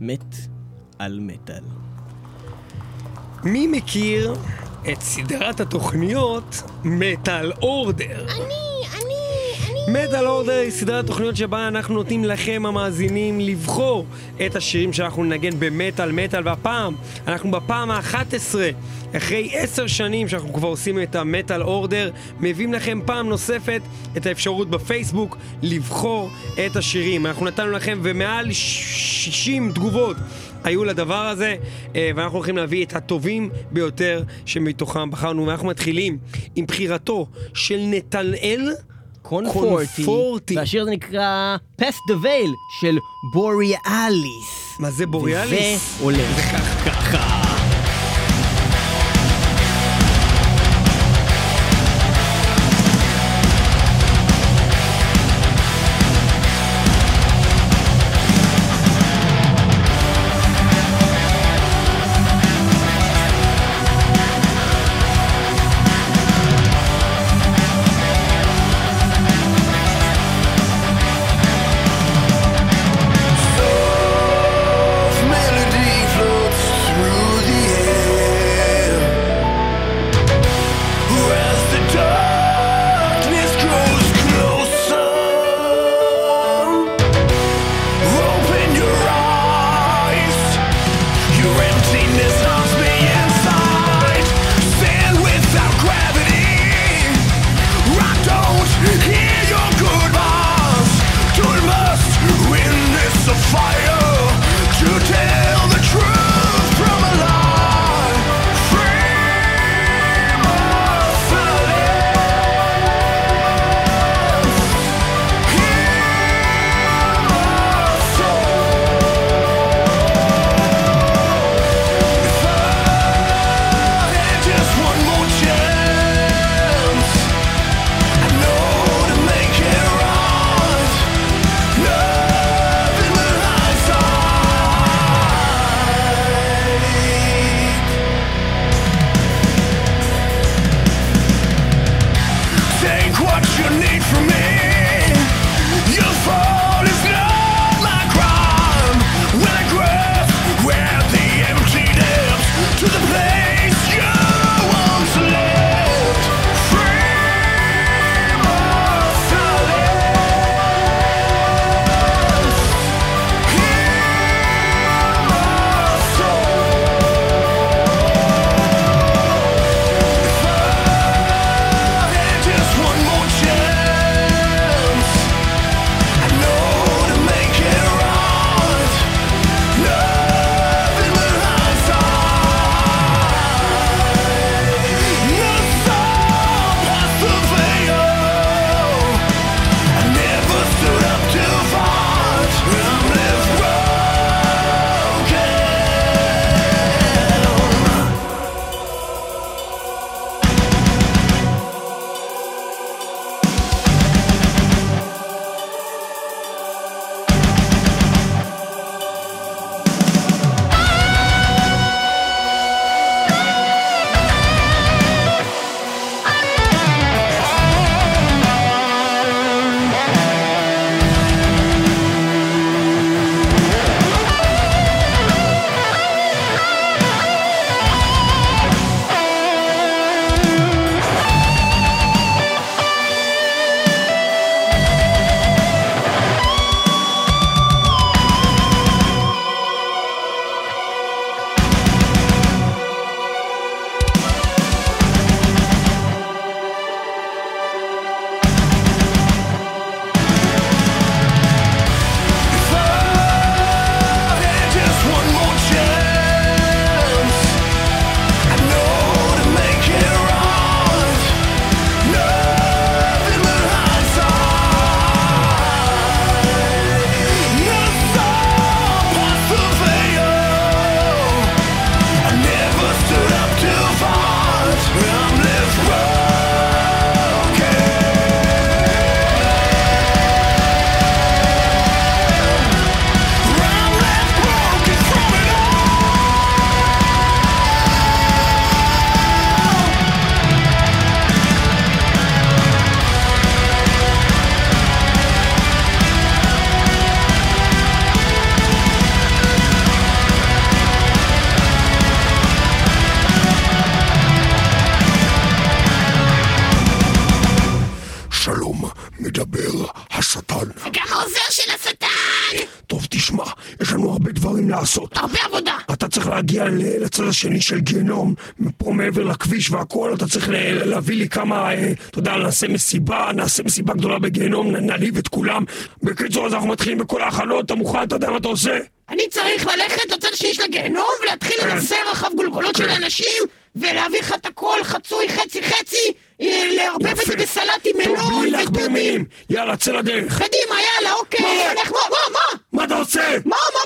מת על מטאל. מי מכיר את סדרת התוכניות מטאל אורדר? אני. מטאל אורדר היא סדרת תוכניות שבה אנחנו נותנים לכם המאזינים לבחור את השירים שאנחנו ננגן במטאל מטאל. והפעם אנחנו בפעם ה-11 אחרי עשר שנים שאנחנו כבר עושים את המטאל אורדר מביאים לכם פעם נוספת את האפשרות בפייסבוק לבחור את השירים. אנחנו נתנו לכם ומעל 60 תגובות היו לדבר הזה, אה, ואנחנו הולכים להביא את הטובים ביותר שמתוכם בחרנו, ואנחנו מתחילים עם בחירתו של נתנאל קונפורטי, קונפורטי. והשיר הזה נקרא פס דה וייל של בוריאליס. מה זה בוריאליס? וזה הולך ככה. להגיע לצד השני של גיהנום, פה מעבר לכביש והכל, אתה צריך להביא לי כמה, אה, אתה יודע, נעשה מסיבה, נעשה מסיבה גדולה בגיהנום, נעליב את כולם. בקיצור, אז אנחנו מתחילים בכל ההכנות, אתה מוכן, אתה יודע מה אתה עושה? אני צריך ללכת לצד השני של הגיהנום ולהתחיל כן. לנסר רחב גולגולות של כן. אנשים ולהביא לך את הכל חצוי חצי חצי, אה, לערבב את זה. בסלט עם מלון ודודים. יאללה, צא לדרך. קדימה, יאללה, אוקיי, מה, מה, מה? מה אתה עושה? מה, מה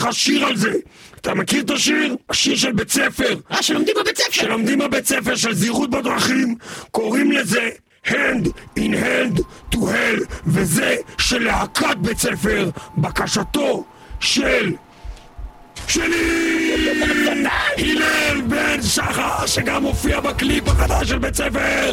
לך שיר על זה. אתה מכיר את השיר? השיר של בית ספר. אה, שלומדים בבית ספר! שלומדים בבית ספר של זהירות בדרכים, קוראים לזה hand in hand to hell, וזה של להקת בית ספר, בקשתו של... שלי! הלל בן שחר, שגם מופיע בקליפ החדש של בית ספר!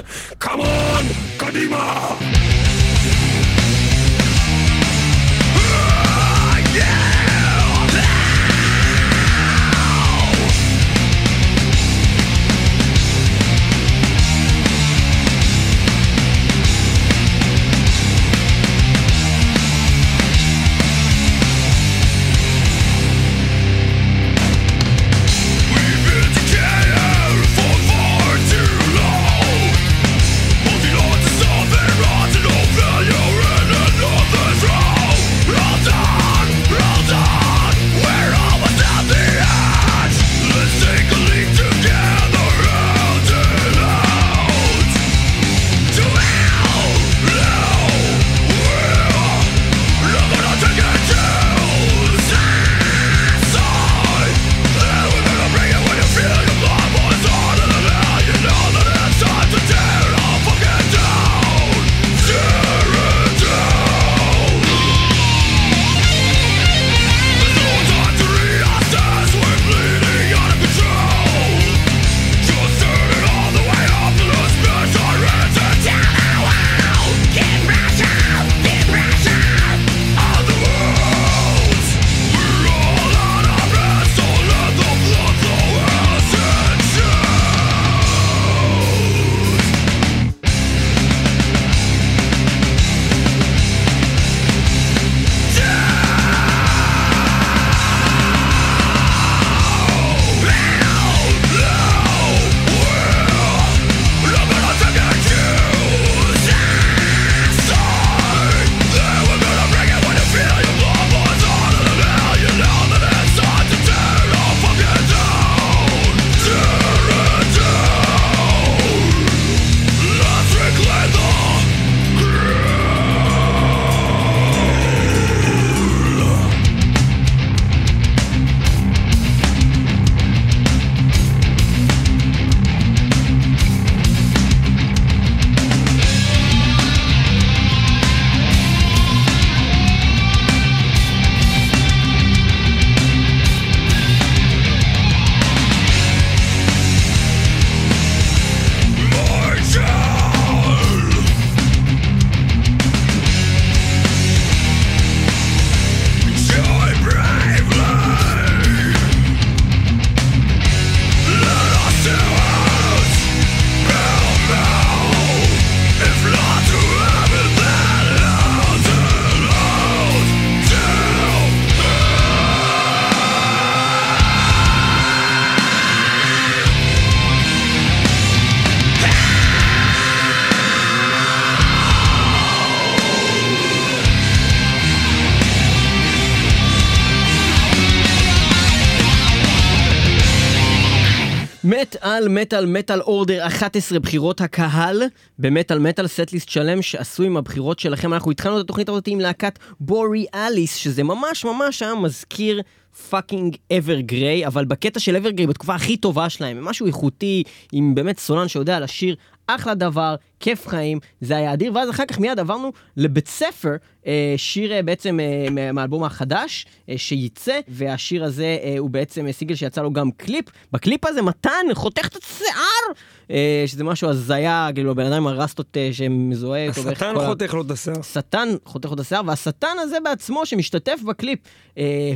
מטאל, מטאל, מטאל order 11 בחירות הקהל במטאל מטאל פלייליסט שלם שעשו עם הבחירות שלכם. אנחנו התחלנו את התוכנית הזאת עם להקת Borealis, שזה ממש ממש היה מזכיר fucking Evergrey, אבל בקטע של Evergrey בתקופה הכי טובה שלהם, משהו איכותי, עם באמת סולן שיודע לשיר אחלה דבר, כיף חיים, זה היה אדיר, ואז אחר כך מיד עברנו לבית ספר, אה, שיר אה, בעצם אה, מהאלבום החדש שייצא, והשיר הזה הוא בעצם סינגל שיצא לו גם קליפ. בקליפ הזה מתן חותך את השיער, שזה משהו הזיה, כאילו בן אדם עם הרסטות שמזוהה. השטן חותך לו את השיער. השטן חותך לו את השיער, והשטן הזה בעצמו שמשתתף בקליפ,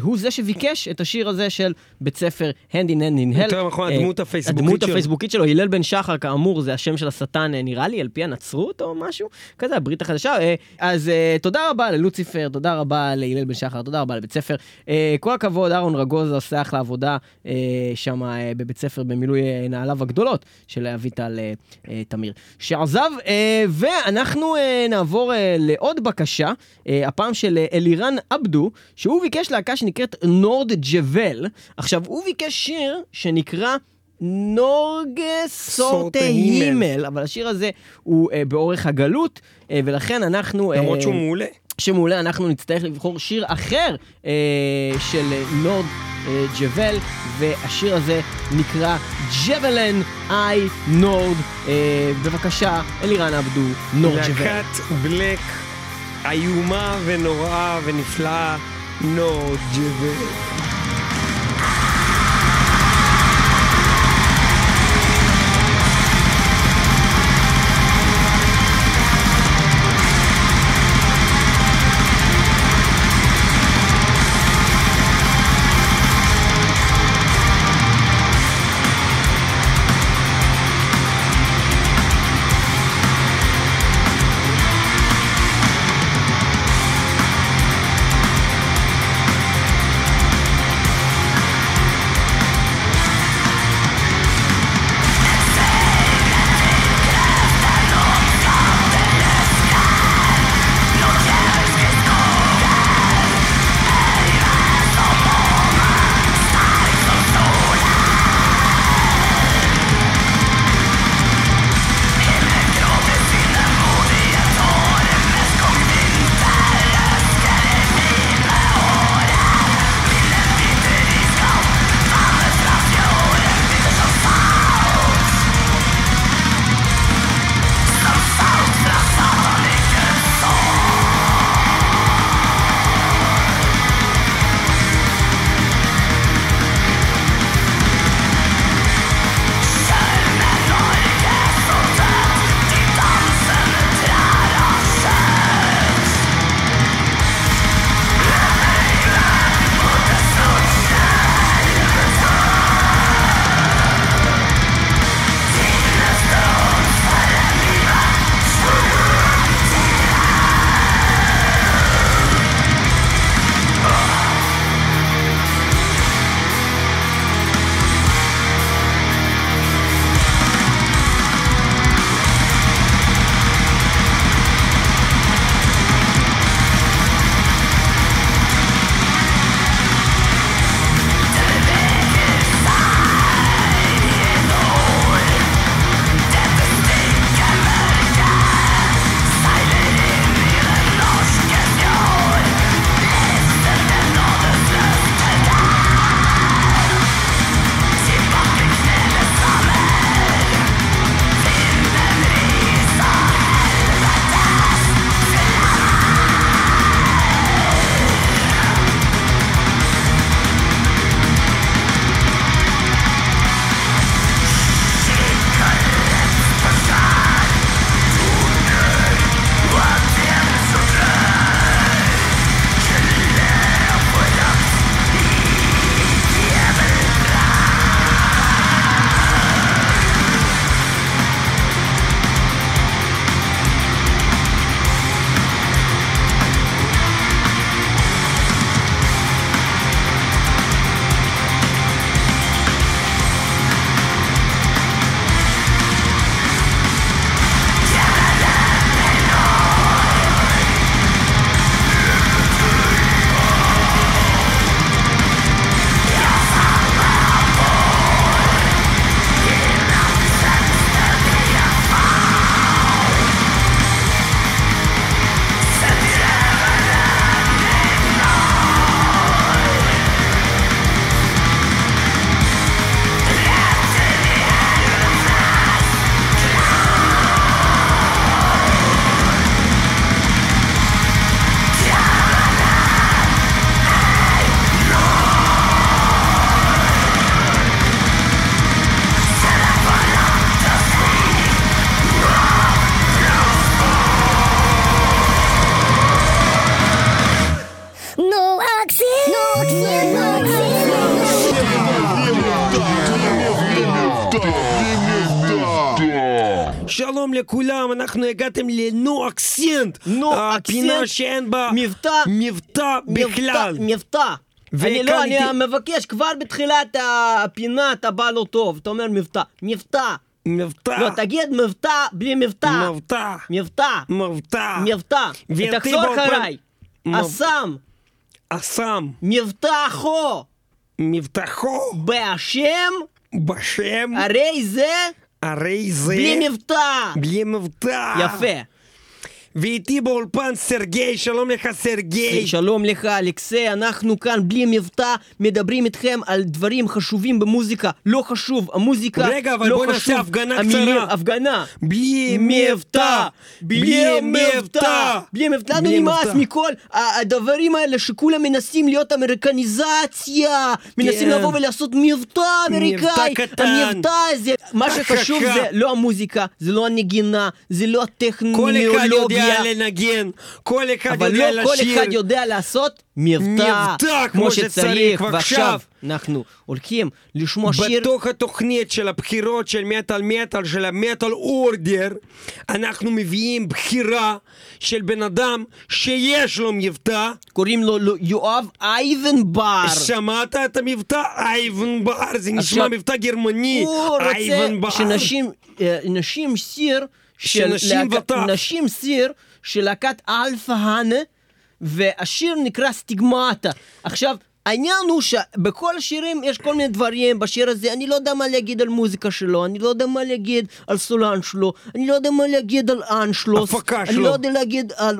הוא זה שביקש את השיר הזה של בית ספר Hand in Hand in Hell. יותר נכון, הדמות הפייסבוקית שלו. הדמות הפייסבוקית שלו, הלל בן שחר, כאמור, זה השם של השטן, נראה לי, לפי הנצרות או משהו כזה, הברית החדשה. אז תודה רבה ללוציפר, תודה רבה להלל בן שחר, תודה רבה לבית ספר. כל הכבוד, אהרון רגוז עושה אחלה עבודה שם בבית ספר במילוי נעליו הגדולות של אביטל תמיר שעזב, ואנחנו נעבור לעוד בקשה, הפעם של אלירן עבדו, שהוא ביקש להקה שנקראת נורד ג'בל. עכשיו, הוא ביקש שיר שנקרא... נורגה סורטה הימל, אבל השיר הזה הוא uh, באורך הגלות, uh, ולכן אנחנו... למרות uh, שהוא מעולה. שמעולה, אנחנו נצטרך לבחור שיר אחר uh, של נורד uh, ג'בל, והשיר הזה נקרא ג'בלן איי נורד. Uh, בבקשה, אלירן עבדו, נורד ג'בל. להקת בלק איומה ונוראה ונפלאה, נורד ג'בל. אנחנו הגעתם לנו אקסנט. נו הפינה אקסנט, שאין בה מבטא, מבטא בכלל. מבטא. אני לא, אני מבקש כבר בתחילת הפינה אתה בא לא טוב, אתה אומר מבטא, מבטא. מבטא. לא, תגיד מבטא בלי מבטא. מבטא. מבטא. מבטא. מבטא. גברתי תחזור באולפן- אחריי. אסם, אסם. מבטחו, מבטחו. בהשם, בשם. הרי זה הרי זה. בלי מבטא. בלי מבטא. יפה. ואיתי באולפן סרגי, שלום לך סרגי. שלום לך אלכסי, אנחנו כאן בלי מבטא מדברים איתכם על דברים חשובים במוזיקה. לא חשוב, המוזיקה רגע, אבל לא בוא נעשה חשוב. הפגנה המילים, קצרה. הפגנה. בלי מבטא. בלי מבטא, בלי מבטא, לנו נמאס מבטא. מכל הדברים האלה שכולם מנסים להיות אמריקניזציה, מנסים כן. לבוא ולעשות מבטא אמריקאי, קטן. המבטא הזה, מה שחשוב. זה לא המוזיקה, זה לא הנגינה, זה לא כל אחד הטכנולוגיה, יודע לנגן, כל אחד אבל יודע לא כל לשיר. אחד יודע לעשות מבטא, מבטא כמו שצריך, ועכשיו אנחנו הולכים לשמוע שיר בתוך התוכנית של הבחירות של מטאל מטאל, של המטאל אורדר, אנחנו מביאים בחירה של בן אדם שיש לו מבטא. קוראים לו יואב אייבנבר. שמעת את המבטא? אייבן בר, זה נשמע עכשיו, מבטא גרמני. הוא רוצה. שנשים, אה, נשים סיר, של שנשים להקת- וטף. נשים סיר של להקת אלפא האנה, והשיר נקרא סטיגמטה. עכשיו, העניין הוא שבכל השירים יש כל מיני דברים בשיר הזה, אני לא יודע מה להגיד על מוזיקה שלו, אני לא יודע מה להגיד על סולן שלו, אני לא יודע מה להגיד על אנשלוס, הפקה אני שלו. לא יודע להגיד על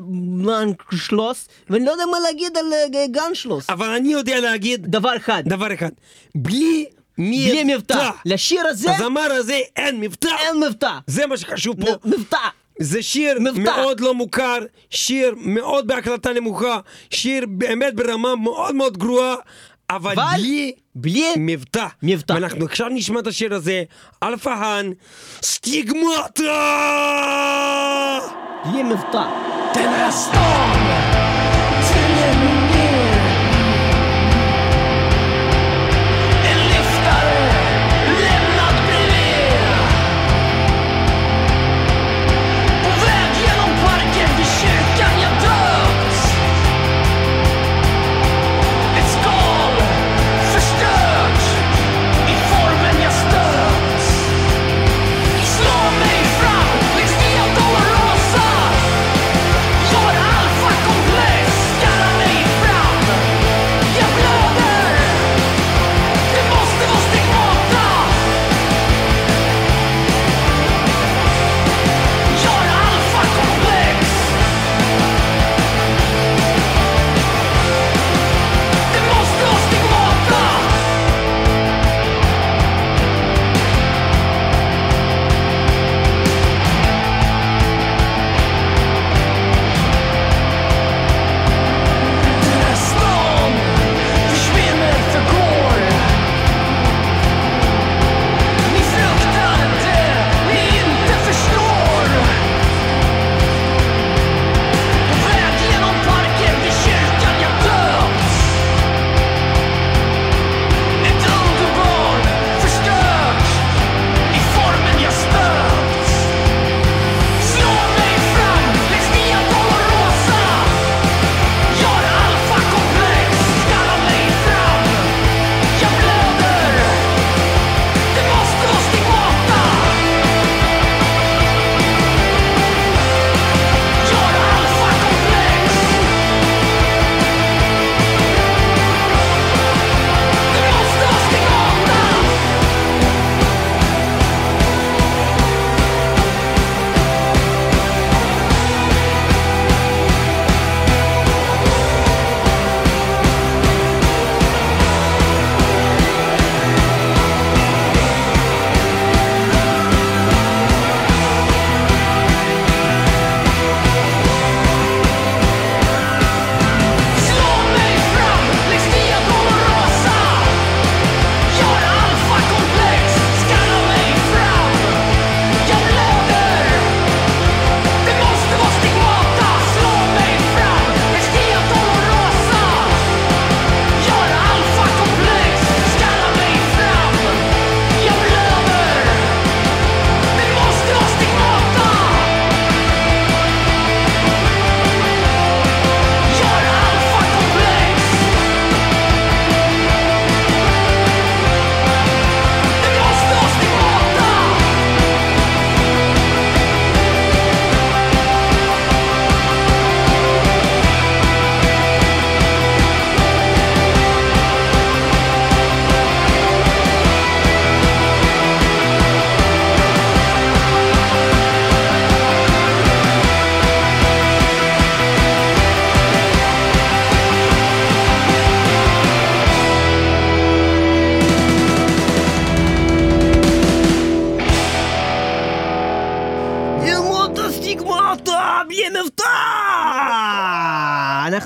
אנשלוס, ואני לא יודע מה להגיד על אה, גנשלוס. אבל אני יודע להגיד דבר אחד, דבר אחד, בלי. בלי מבטא. לשיר הזה הזמר הזה אין מבטא. אין מבטא. זה מה שחשוב פה. מבטא. זה שיר מבטא. מאוד לא מוכר, שיר מאוד בהקלטה נמוכה, שיר באמת ברמה מאוד מאוד גרועה, אבל, בלי בלי מבטא. מבטא. ואנחנו עכשיו נשמע את השיר הזה, Alfahanne, Stigmata! בלי מבטא. Den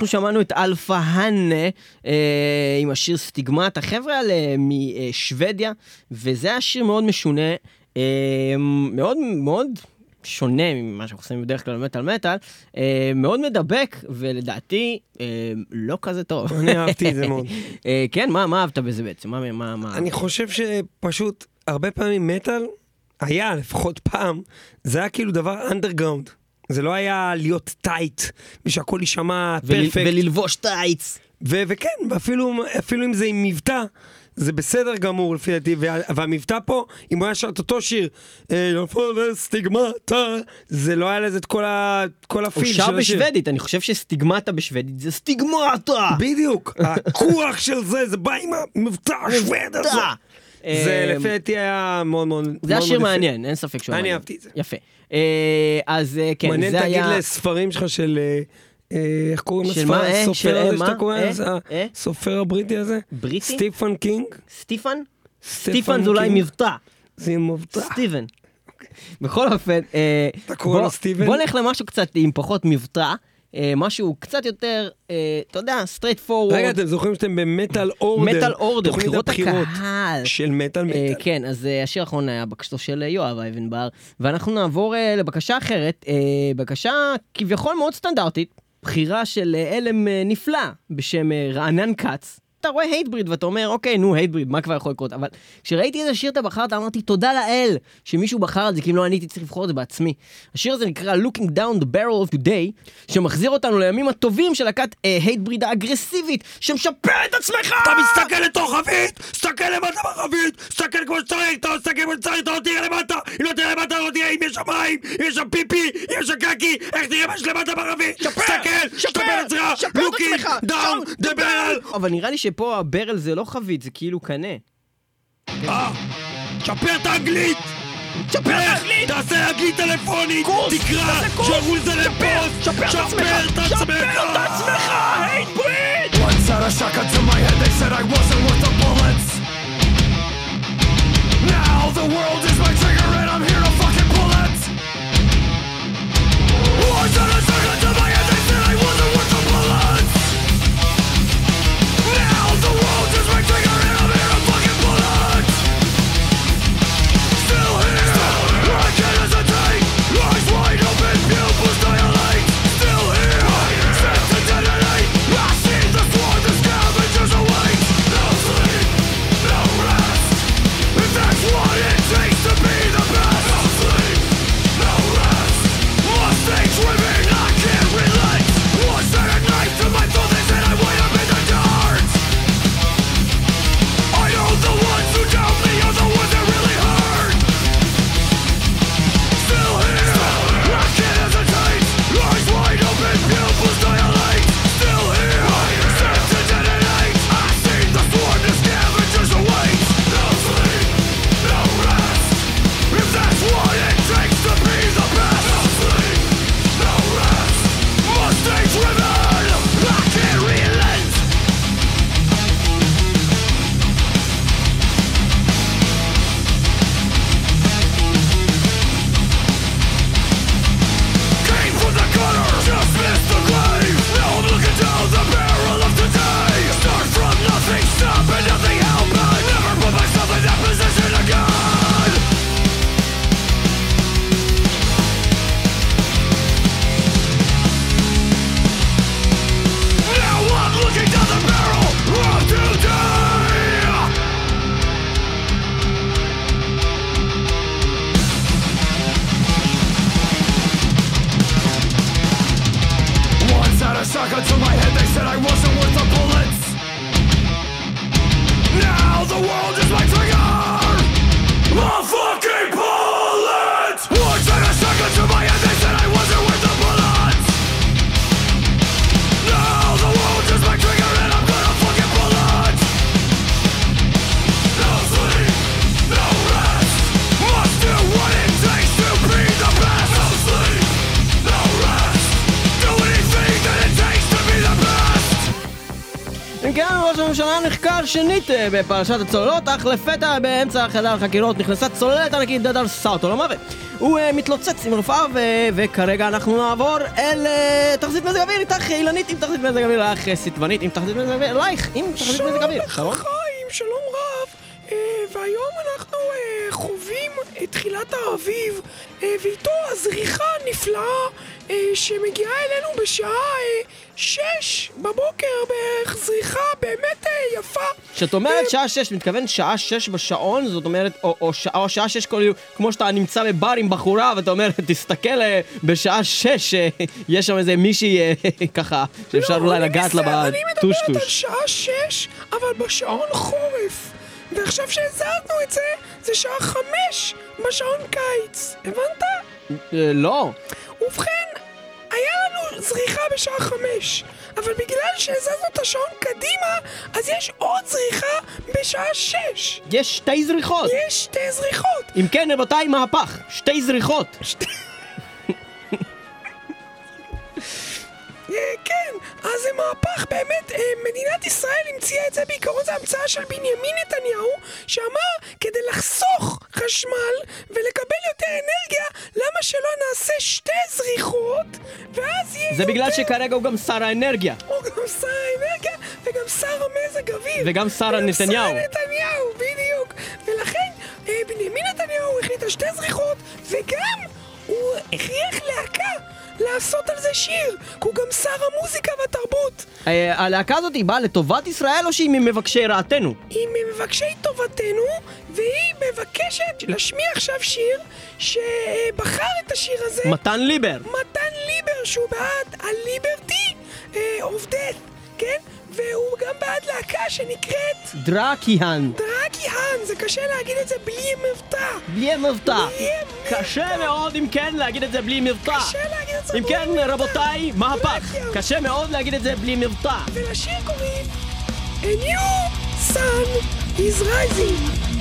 אנחנו שמענו את Alfahanne אה, עם השיר Stigmata, החבר'ה האלה משוודיה, וזה היה שיר מאוד משונה, אה, מאוד מאוד שונה ממה שאנחנו עושים בדרך כלל במטאל מטאל, אה, מאוד מדבק, ולדעתי אה, לא כזה טוב. אני אהבתי את זה מאוד. אה, כן, מה, מה אהבת בזה בעצם? מה, מה, מה? אני חושב שפשוט הרבה פעמים מטאל היה, לפחות פעם, זה היה כאילו דבר אנדרגראונד. זה לא היה להיות טייט, ושהכל יישמע פרפקט. וללבוש טייץ. ו- וכן, ואפילו אפילו אם זה עם מבטא, זה בסדר גמור לפי דעתי, וה- והמבטא פה, אם הוא היה שר את אותו שיר, אה, "נפול סטיגמטה, זה לא היה לזה את כל, ה- כל הוא הפיל של שר השיר. בשוודית, אני חושב שסטיגמטה בשוודית זה סטיגמטה! בדיוק, הכוח של זה, זה בא עם המבטא השווד הזה. זה אה, לפי דעתי היה מאוד מאוד... זה היה שיר. מעניין, אין ספק שהוא אני מעניין. אהבתי את זה. יפה. אה, אז אה, כן, מעניין זה תגיד היה... לספרים שלך של... אה, איך קוראים לספר? מה, הסופר הזה? שאתה קורא? הסופר הבריטי הזה? בריטי? סטיפן קינג? סטיפן? סטיפן זה אולי? מבטא. זה מבטא. סטיבן. בכל אופן, אתה קורא לו סטיבן? בוא נלך למשהו קצת עם פחות מבטא, משהו קצת יותר, אה, אתה יודע, straight forward. רגע, אתם זוכרים שאתם במטאל order? מטאל order, בחירות הקהל. של מטאל אה, מטאל. כן, אז אה, השיר האחרון היה בקשתו של אה, יואב אייבנבר, ואנחנו נעבור אה, לבקשה אחרת, אה, בקשה כביכול מאוד סטנדרטית, בחירה של אה, אה, נפלא בשם אה, רענן כץ. אתה רואה הייטבריד ואתה אומר, אוקיי, נו, הייטבריד, מה כבר יכול לקרות? אבל כשראיתי איזה שיר אתה בחרת, אמרתי, תודה לאל שמישהו בחר את זה, כי אם לא אני הייתי צריך לבחור את זה בעצמי. השיר הזה נקרא Looking Down the Barrel of Today, שמחזיר אותנו לימים הטובים של להקת הייטבריד האגרסיבית, שמשפר את עצמך! אתה מסתכל לתוך חבית, תסתכל למטה בחבית, תסתכל כמו שצריך, אתה מסתכל כמו שצריך, אתה לא תראה למטה, אם לא תראה למטה, לא תראה אם יש שם מים, אם יש שם פיפי, אם יש שם קקי, איך תראה מה שלמטה בחבית? שפר! את עצמך, שפר את looking עצמך, down the barrel. אבל נראה לי שפה הברל זה לא חבית, זה כאילו קנה. אה, שפר את האנגלית! שפר את האנגלית! תעשה אנגלית טלפונית! תקרא! שיראו לזה לפוסט! שפר את עצמך! Once had a shotgun to my head, they said I wasn't worth the bullets. Now the world is my trigger and I'm here to fucking בפרשת הצוללות, אך לפתע באמצע חדר החקירות נכנסה צוללת ענקית דרסה אותו למוות. הוא אה, מתלוצץ עם רופאיו, ו- וכרגע אנחנו נעבור אל אה, תחזית מזג אוויר, איתך אילנית עם תחזית מזג אוויר, לך אה, סיטבנית עם תחזית מזג אוויר, אלייך עם תחזית מזג אוויר. שלום לך חיים, שלום רב. אה, והיום אנחנו אה, תחילת האביב, אה, ואיתו הזריחה הנפלאה אה, שמגיעה אלינו בשעה אה, שש בבוקר בערך, זריחה באמת יפה. כשאת אומרת שעה שש, מתכוון שעה שש בשעון, זאת אומרת, או, או, שעה, או שעה שש, כאילו, כמו שאתה נמצא בבר עם בחורה, ואתה אומר, תסתכל בשעה שש, יש שם איזה מישהי ככה, שאפשר לא, אולי לגעת לה מסתכל- אני מדברת על בטושטוש. שעה שש, אבל בשעון חורף. ועכשיו שהזזנו את זה, זה שעה חמש בשעון קיץ. הבנת? אה, לא. ובכן, היה לנו זריחה בשעה חמש, אבל בגלל שהזזנו את השעון קדימה, אז יש עוד זריחה בשעה שש. יש שתי זריחות. יש שתי זריחות. אם כן, רבותיי, מהפך. שתי זריחות. אה, כן, אז זה מהפך, באמת, אה, מדינת ישראל המציאה את זה, בעיקרון זה המצאה של בנימין נתניהו, שאמר, כדי לחסוך חשמל ולקבל יותר אנרגיה, למה שלא נעשה שתי זריחות, ואז יהיה זה בגלל יותר... שכרגע הוא גם שר האנרגיה. הוא גם שר האנרגיה וגם שר המזג אוויר. וגם שר וגם נתניהו. שר נתניהו, בדיוק. ולכן אה, בנימין נתניהו החליט על שתי זריחות, וגם הוא הכריח להקה לעשות על זה שיר, כי הוא גם שר המוזיקה והתרבות. אה, הלהקה הזאת היא באה לטובת ישראל או שהיא ממבקשי רעתנו? היא ממבקשי טובתנו, והיא מבקשת להשמיע עכשיו שיר שבחר את השיר הזה מתן ליבר. מתן ליבר, שהוא בעד הליברטי אוף דאט, כן? והוא גם בעד להקה שנקראת דרקיהן. דרקיהן, זה קשה להגיד את זה בלי מבטא. בלי מבטא. קשה מאוד אם כן להגיד את זה בלי מבטא. קשה להגיד את זה אם בלי כן, מבטא. רבותיי, מהפך. דרקיהן. קשה מאוד להגיד את זה בלי מבטא. ולשיר קוראים A New Sun is Rising.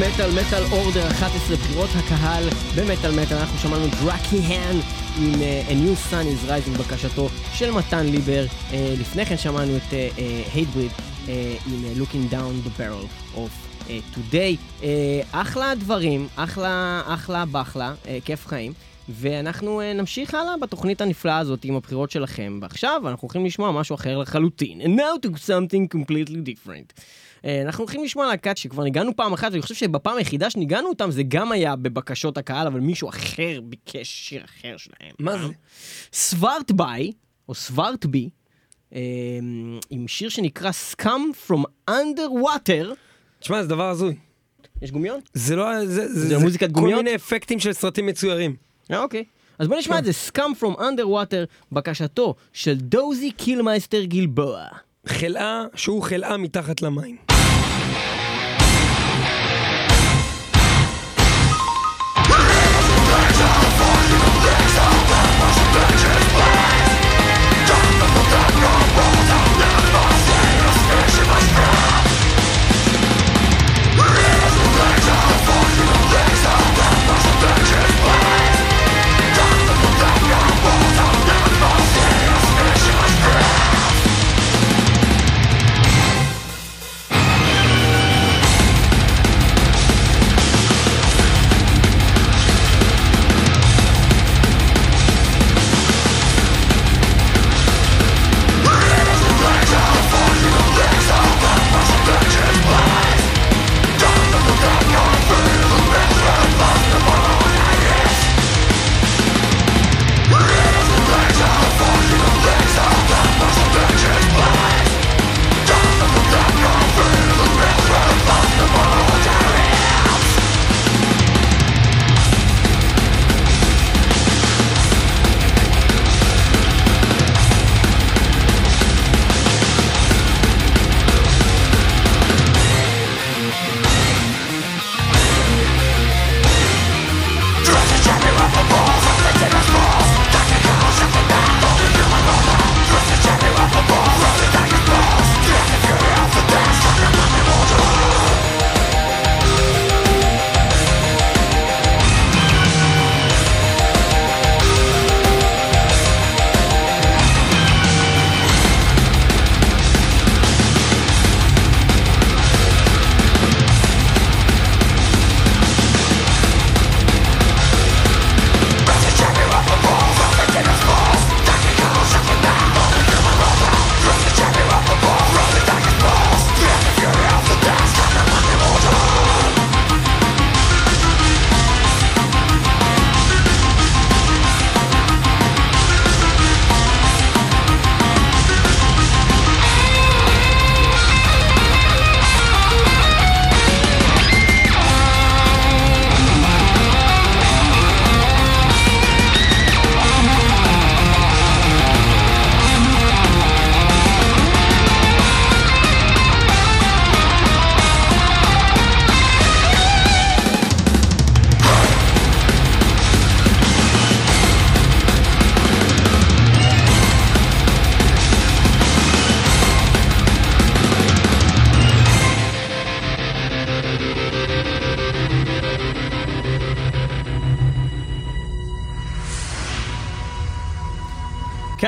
מטאל, מטאל אורדר 11, בחירות הקהל במטאל מטאל, אנחנו שמענו דראקי האן עם uh, A New Sun is Rising, בקשתו של מתן ליבר. Uh, לפני כן שמענו את הייטבריד uh, uh, עם uh, Looking Down the Barrel of uh, Today. Uh, אחלה דברים, אחלה, אחלה בחלה, uh, כיף חיים. ואנחנו uh, נמשיך הלאה בתוכנית הנפלאה הזאת עם הבחירות שלכם. ועכשיו אנחנו הולכים לשמוע משהו אחר לחלוטין. And now to something completely different. Uh, אנחנו הולכים לשמוע להקת שכבר ניגענו פעם אחת, ואני חושב שבפעם היחידה שניגענו אותם זה גם היה בבקשות הקהל, אבל מישהו אחר ביקש שיר אחר שלהם. מה זה? סווארטביי, או סווארטבי, אה, עם שיר שנקרא Scum from Underwater. תשמע, זה דבר הזוי. יש גומיון? זה לא... זה, זה, זה מוזיקת כל גומיות? מיני אפקטים של סרטים מצוירים. אה, אוקיי. אז בוא נשמע את זה, Scum from Underwater, בקשתו של דוזי קילמייסטר גלבוע. חלאה שהוא חלאה מתחת למים. Here's the for you, of that must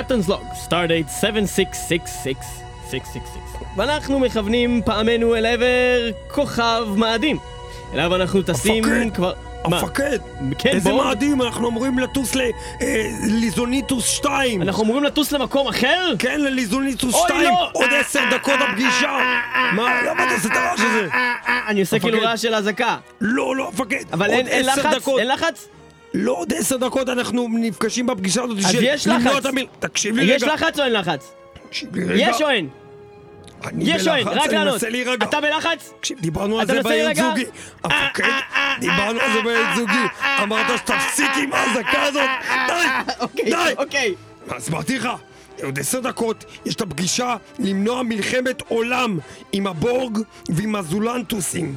Captain's log, stardate 766666. ואנחנו מכוונים פעמנו אל עבר כוכב מאדים. אליו אנחנו טסים! כבר... המפקד! כן, איזה בוא. מאדים, אנחנו אמורים לטוס לליזוניטוס 2! אנחנו אמורים לטוס למקום אחר? כן, לליזוניטוס אוי, 2! לא! עוד עשר דקות הפגישה! מה, למה אתה עושה את הרעש הזה? אני עושה כאילו. רעש של אזעקה. לא, לא, המפקד! אבל אין לחץ? אין לחץ? לא עוד עשר דקות אנחנו נפגשים בפגישה הזאת אז של יש למנוע לחץ. המיל- תקשיב לי רגע! יש לחץ או אין לחץ? תקשיב לי רגע! יש או אין? אני יש? בלחץ, רק אני. מנסה להירגע. אתה בלחץ? דיברנו על זה בעת? זוגי. המפקד, דיברנו על זה בעת זוגי. אמרת שתפסיק עם האזעקה הזאת. די, אוקיי, די. אוקיי. אז אמרתי לך, עוד עשר דקות יש את הפגישה למנוע מלחמת עולם עם הבורג ועם הזולנטוסים.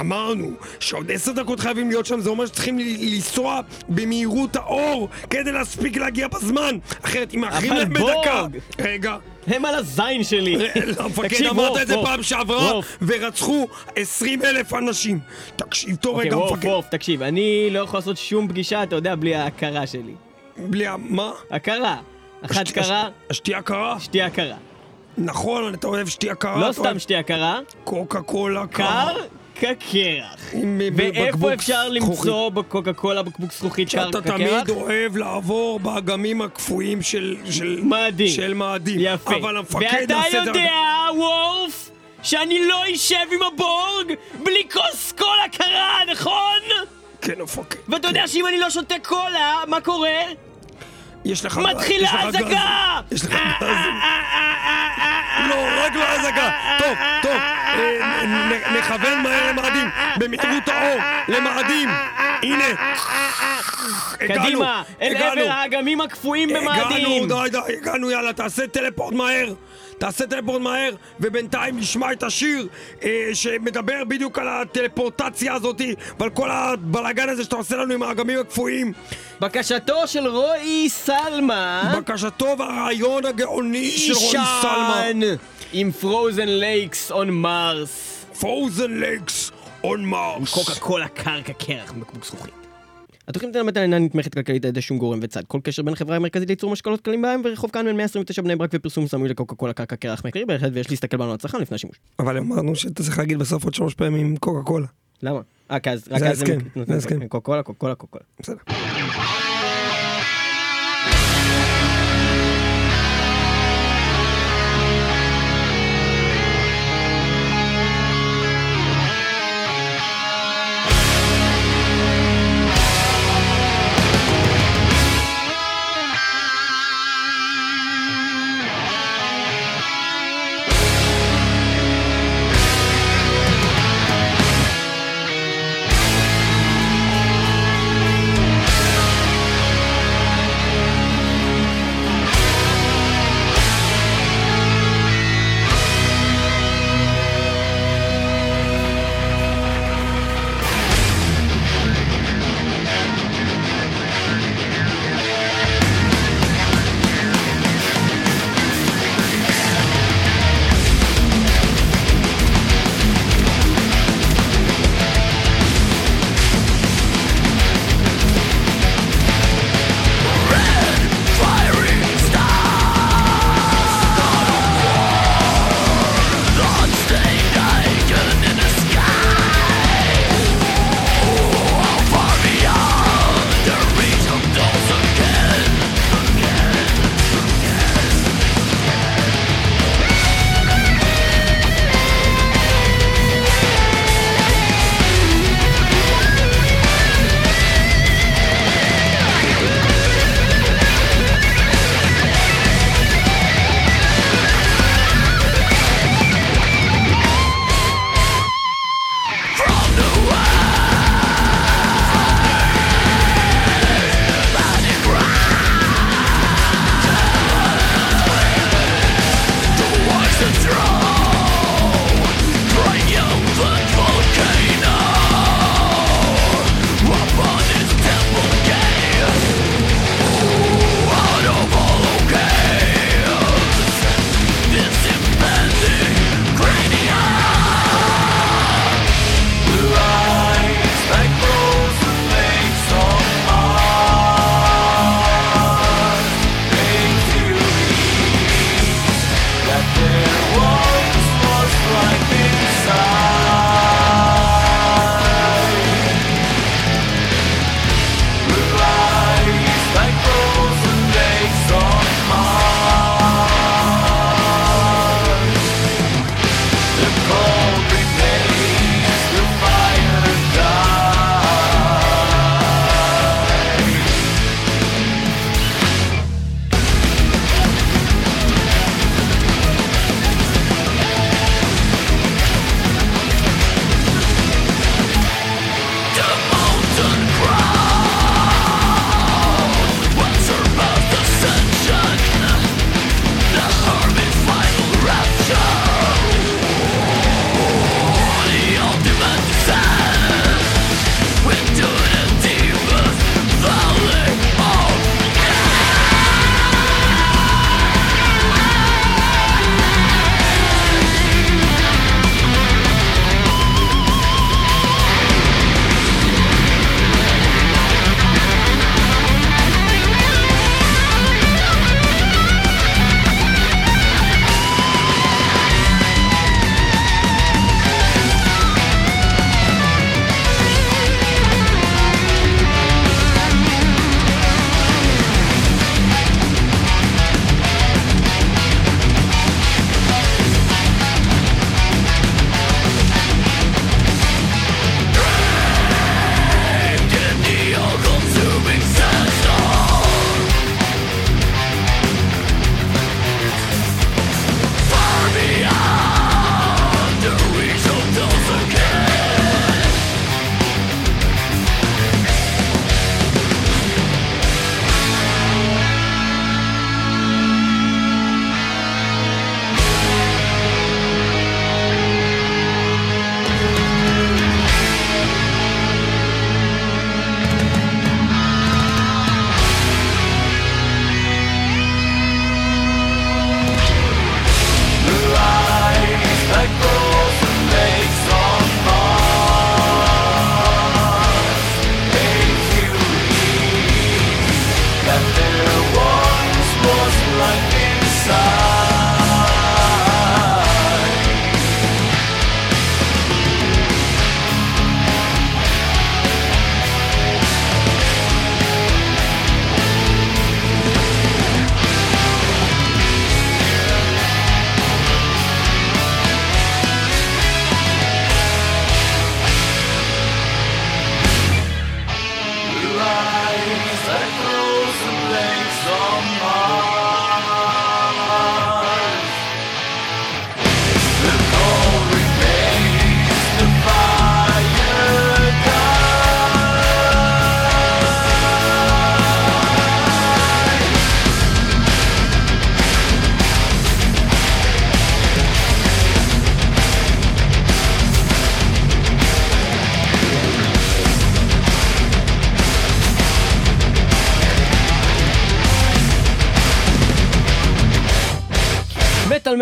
אמרנו שעוד עשר דקות חייבים להיות שם, זה אומר שצריכים לנסוע במהירות האור כדי להספיק להגיע בזמן, אחרת אם מאחרים להם בדקה... בורג! רגע, הם על הזין שלי. המפקד תקשיב, אמרת וולף, את זה פעם שעברה. ורצחו 20 אלף אנשים. תקשיב טוב אוקיי, רגע, וולף, מפקד. וולף, תקשיב, אני לא יכול לעשות שום פגישה, אתה יודע, בלי ההכרה שלי. בלי ה... מה? הכרה. אחת השת- קרה, השתייה קרה? שתייה קרה. נכון, אתה אוהב שתייה קרה? לא סתם שתייה קרה, קוקה קולה. קר. עם- בבקבוק ואיפה אפשר. למצוא בקוקה קולה בקבוק זכוכית קר שאתה? תמיד אוהב לעבור באגמים הקפואים של... של... מאדים. של מאדים. יפה. אבל המפקד ואתה יעשה את זה... יודע, וולף, שאני לא אשב עם הבורג בלי כוס קולה קרה, נכון? כן, המפקד. ואתה יודע שאם אני לא שותה קולה, מה קורה? יש לך... מתחילה. אזעקה! יש לך גז. לא, רק לא אזעקה. טוב, טוב. אה, נכוון מהר למאדים. במהירות האור. למאדים. הנה. קדימה, אל. עבר האגמים הקפואים במאדים. הגענו, די, די, הגענו, יאללה, תעשה טלפורט מהר. תעשה טלפורט מהר, ובינתיים נשמע את השיר אה, שמדבר בדיוק על הטלפורטציה הזאתי ועל כל הבלאגן הזה שאתה עושה לנו עם האגמים הקפואים. בקשתו של רועי סלמה, בקשתו והרעיון הגאוני של רועי סלמה. עם Frozen Lakes on Mars. Frozen Lakes on Mars. קוקה קולה קרקע קרח מבקבוק זכוכית. התוכנית תלמד אינה נתמכת כלכלית על ידי שום גורם וצד. כל קשר בין החברה המרכזית לייצור משקאות קלים בע"מ רחוב כהן 129 בני ברק ופרסום סמוי לקוקה קולה קרקע קרח מקרי בהחלט ויש להסתכל בעלון לצרכן לפני השימוש. אבל אמרנו שאתה צריך להגיד בסוף עוד שלוש פעמים קוקה קולה. למה? אה, כי אז רק זה אז ההסכם, זה ההסכם. קוקה קולה קוקה קולה קוקה קולה. בסדר.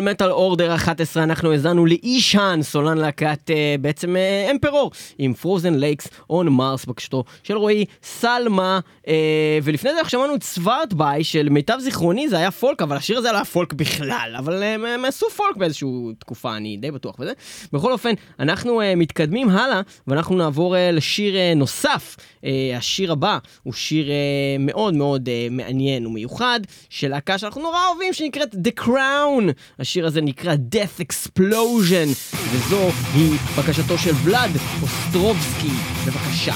מטאל מטאל order 11 אנחנו האזנו ל Ihsahn סולן להקת אה, בעצם אה, Emperor עם Frozen Lakes on Mars בקשתו של רועי סלמה. אה, ולפני זה שמענו את Svartby של מיטב זיכרוני זה היה folk אבל השיר הזה לא היה folk בכלל אבל אה, הם, הם עשו folk באיזושהי תקופה אני די בטוח בזה. בכל אופן אנחנו אה, מתקדמים הלאה ואנחנו נעבור אה, לשיר אה, נוסף. אה, השיר הבא הוא שיר אה, מאוד מאוד אה, מעניין ומיוחד של להקה שאנחנו נורא אוהבים שנקראת The Crown השיר הזה נקרא Death Explosion וזו היא בקשתו של ולאד אוסטרובסקי. בבקשה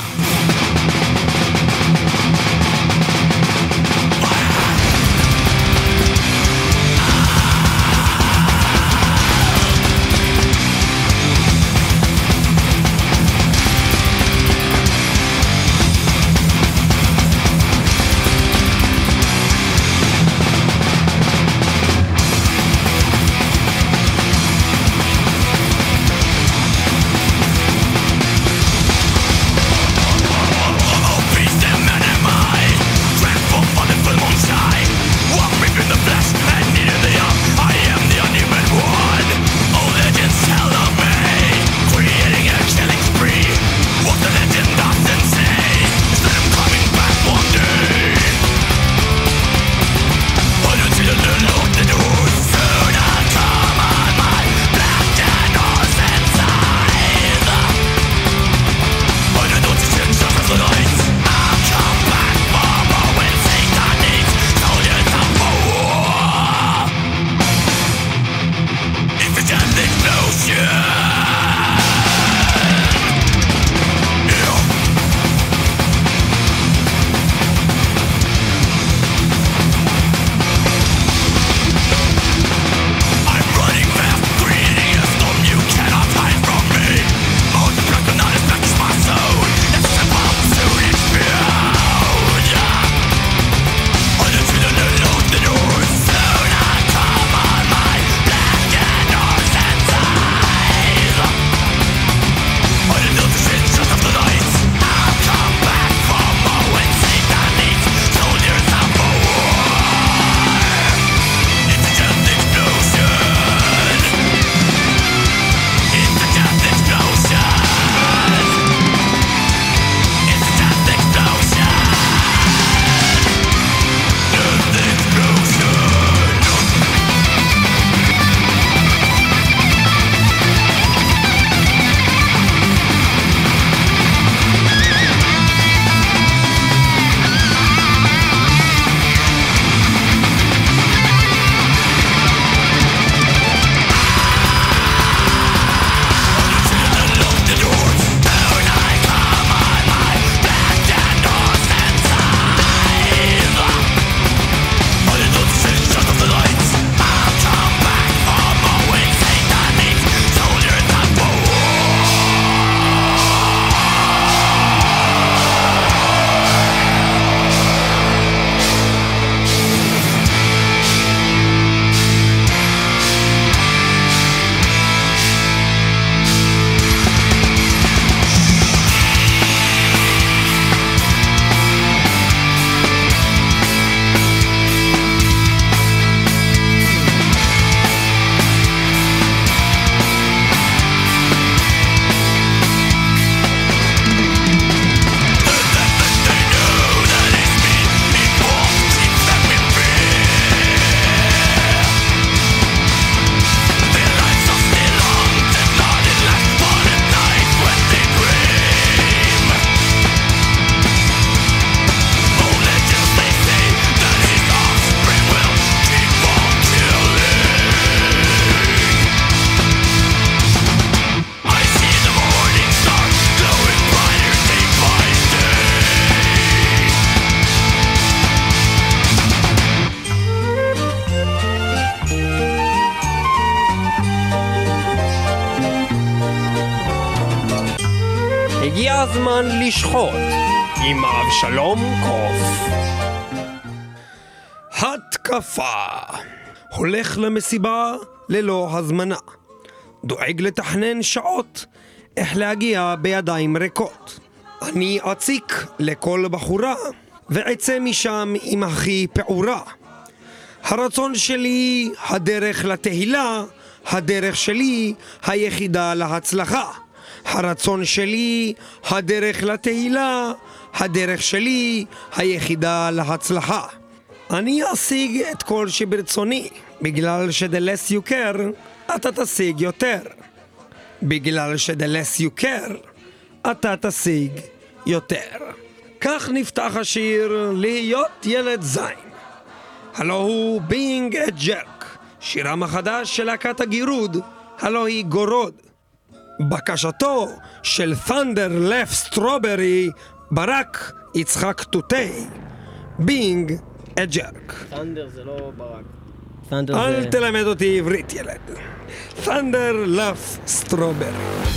הזמן לשחוט עם אבשלום קוף. התקפה. הולך למסיבה ללא הזמנה. דואג לתכנן שעות איך להגיע בידיים ריקות. אני אציק לכל בחורה ואצא משם עם הכי פעורה. הרצון שלי, הדרך לתהילה, הדרך שלי, היחידה להצלחה. הרצון שלי, הדרך לתהילה, הדרך שלי, היחידה להצלחה. אני אשיג את כל שברצוני, בגלל you care, אתה תשיג יותר. בגלל you care, אתה תשיג יותר. כך נפתח השיר להיות ילד זין. הלו הוא being a jerk, שירם החדש של להקת הגירוד, הלו היא גורוד. בקשתו של Thunder Left Strawberry, ברק יצחק תותי, being a jerk. סנדר זה לא ברק. סנדר אל זה... תלמד אותי עברית, ילד. Thunder Love Strawberry.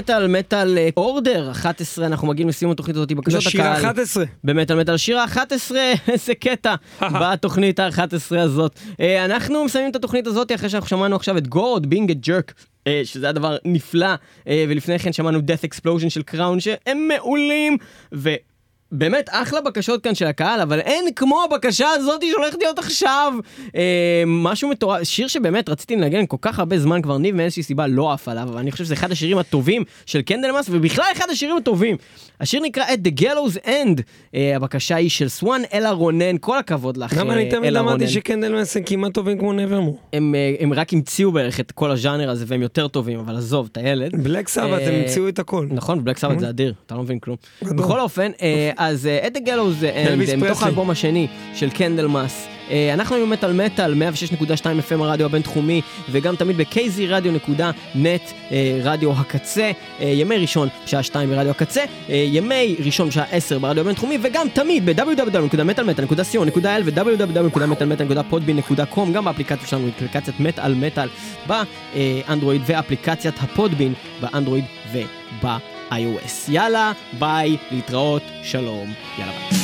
מטאל, מטאל, אה, אורדר 11, אנחנו מגיעים לסיום התוכנית הזאת, בקשות הקהל. ה-11. במטאל מטאל שיר ה-11, איזה קטע בתוכנית ה-11 הזאת. אה, אנחנו מסיימים את התוכנית הזאת אחרי שאנחנו שמענו עכשיו את Gorod, Being a Jerk. שזה היה דבר נפלא, אה, ולפני כן שמענו Death Explosion של Crown שהם מעולים, ו... באמת אחלה בקשות כאן של הקהל, אבל אין כמו הבקשה הזאת שהולכת להיות עכשיו. אה, משהו מטורף, שיר שבאמת רציתי לנגן כל כך הרבה זמן כבר, ניב מאיזושהי סיבה לא עף עליו, אבל אני חושב שזה אחד השירים הטובים של Candlemass, ובכלל אחד השירים הטובים. השיר נקרא את The Gallows End, אה, הבקשה היא של סואן אלה רונן, כל הכבוד לך, גם אה, אני תמיד אלה אמרתי רונן. ש Candlemass הם כמעט טובים כמו Nevermore. הם, אה, הם רק המציאו בערך את כל הז'אנר הזה והם יותר טובים, אבל עזוב, את הילד. Black Sabbath הם אה, המציאו את הכל. נכון, Black Sabbath זה אדיר, אתה לא מבין כלום. בכל אופן, אה, אז אה, את The Gallows אה, End, אה, מתוך האלבום השני של Candlemass. אנחנו היום מטאל מטאל, 106.2 FM הרדיו הבינתחומי, וגם תמיד ב-kzradio.net, רדיו הקצה, ימי ראשון בשעה 2 ברדיו הקצה, ימי ראשון בשעה 10 ברדיו הבינתחומי, וגם תמיד ב-www.מטאלמטאל.co.il ו-www.מטאלמטאל.פודבין.com, גם באפליקציה שלנו, אפליקציית מטאל מטאל באנדרואיד ואפליקציית הפודבין באנדרואיד וב... iOS. יאללה, ביי, להתראות, שלום, יאללה ביי.